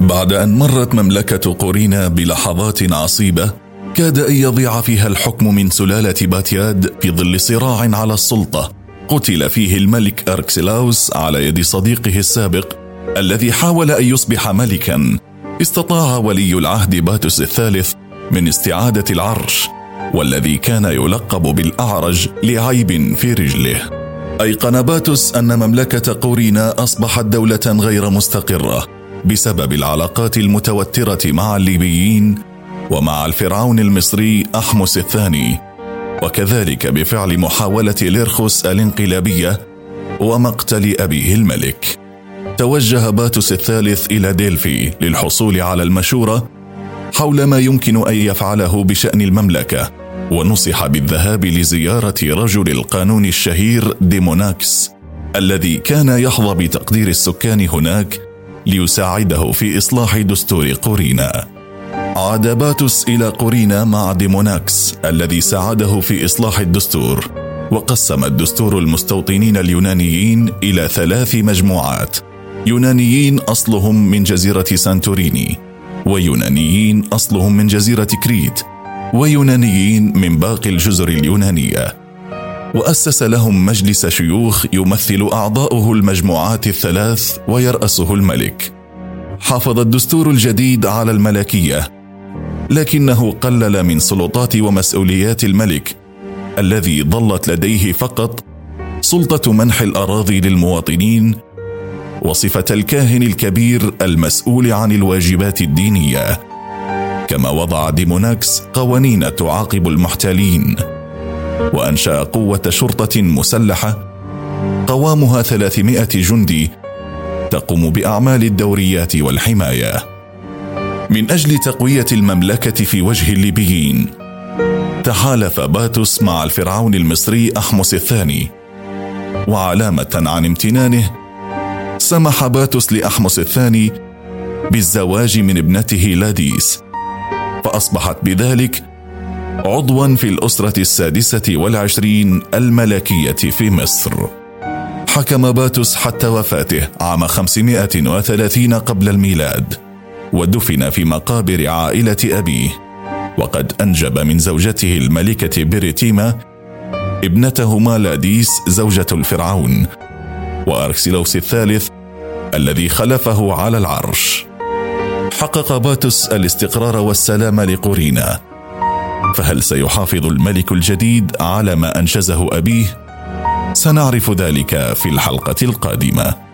بعد أن مرت مملكة قورينا بلحظات عصيبة كاد أن يضيع فيها الحكم من سلالة باتياد في ظل صراع على السلطة. قتل فيه الملك أركسلاوس على يد صديقه السابق الذي حاول أن يصبح ملكا. استطاع ولي العهد باتوس الثالث من استعادة العرش والذي كان يلقب بالأعرج لعيب في رجله. أيقن باتوس أن مملكة قورينا أصبحت دولة غير مستقرة. بسبب العلاقات المتوترة مع الليبيين ومع الفرعون المصري أحمس الثاني وكذلك بفعل محاولة ليرخوس الانقلابية ومقتل أبيه الملك. توجه باتوس الثالث إلى ديلفي للحصول على المشورة حول ما يمكن أن يفعله بشأن المملكة ونصح بالذهاب لزيارة رجل القانون الشهير ديموناكس الذي كان يحظى بتقدير السكان هناك ليساعده في إصلاح دستور قورينا عاد باتوس إلى قورينا مع ديموناكس الذي ساعده في إصلاح الدستور وقسم الدستور المستوطنين اليونانيين إلى ثلاث مجموعات. يونانيين أصلهم من جزيرة سانتوريني ويونانيين أصلهم من جزيرة كريت ويونانيين من باقي الجزر اليونانية. وأسس لهم مجلس شيوخ يمثل أعضاؤه المجموعات الثلاث ويرأسه الملك. حافظ الدستور الجديد على الملكية لكنه قلل من سلطات ومسؤوليات الملك الذي ظلت لديه فقط سلطة منح الأراضي للمواطنين وصفة الكاهن الكبير المسؤول عن الواجبات الدينية. كما وضع ديموناكس قوانين تعاقب المحتالين وأنشأ قوة شرطة مسلحة قوامها 300 جندي تقوم بأعمال الدوريات والحماية. من أجل تقوية المملكة في وجه الليبيين تحالف باتوس مع الفرعون المصري أحمس الثاني. وعلامة عن امتنانه سمح باتوس لأحمس الثاني بالزواج من ابنته لاديس. فأصبحت بذلك عضوا في الأسرة السادسة والعشرين الملكية في مصر. حكم باتوس حتى وفاته عام 530 قبل الميلاد ودفن في مقابر عائلة أبيه. وقد أنجب من زوجته الملكة بريتيما ابنته مالاديس زوجة الفرعون وأركسيلوس الثالث الذي خلفه على العرش. حقق باتوس الاستقرار والسلام لقورينا فهل سيحافظ الملك الجديد على ما انجزه أبيه؟ سنعرف ذلك في الحلقة القادمة.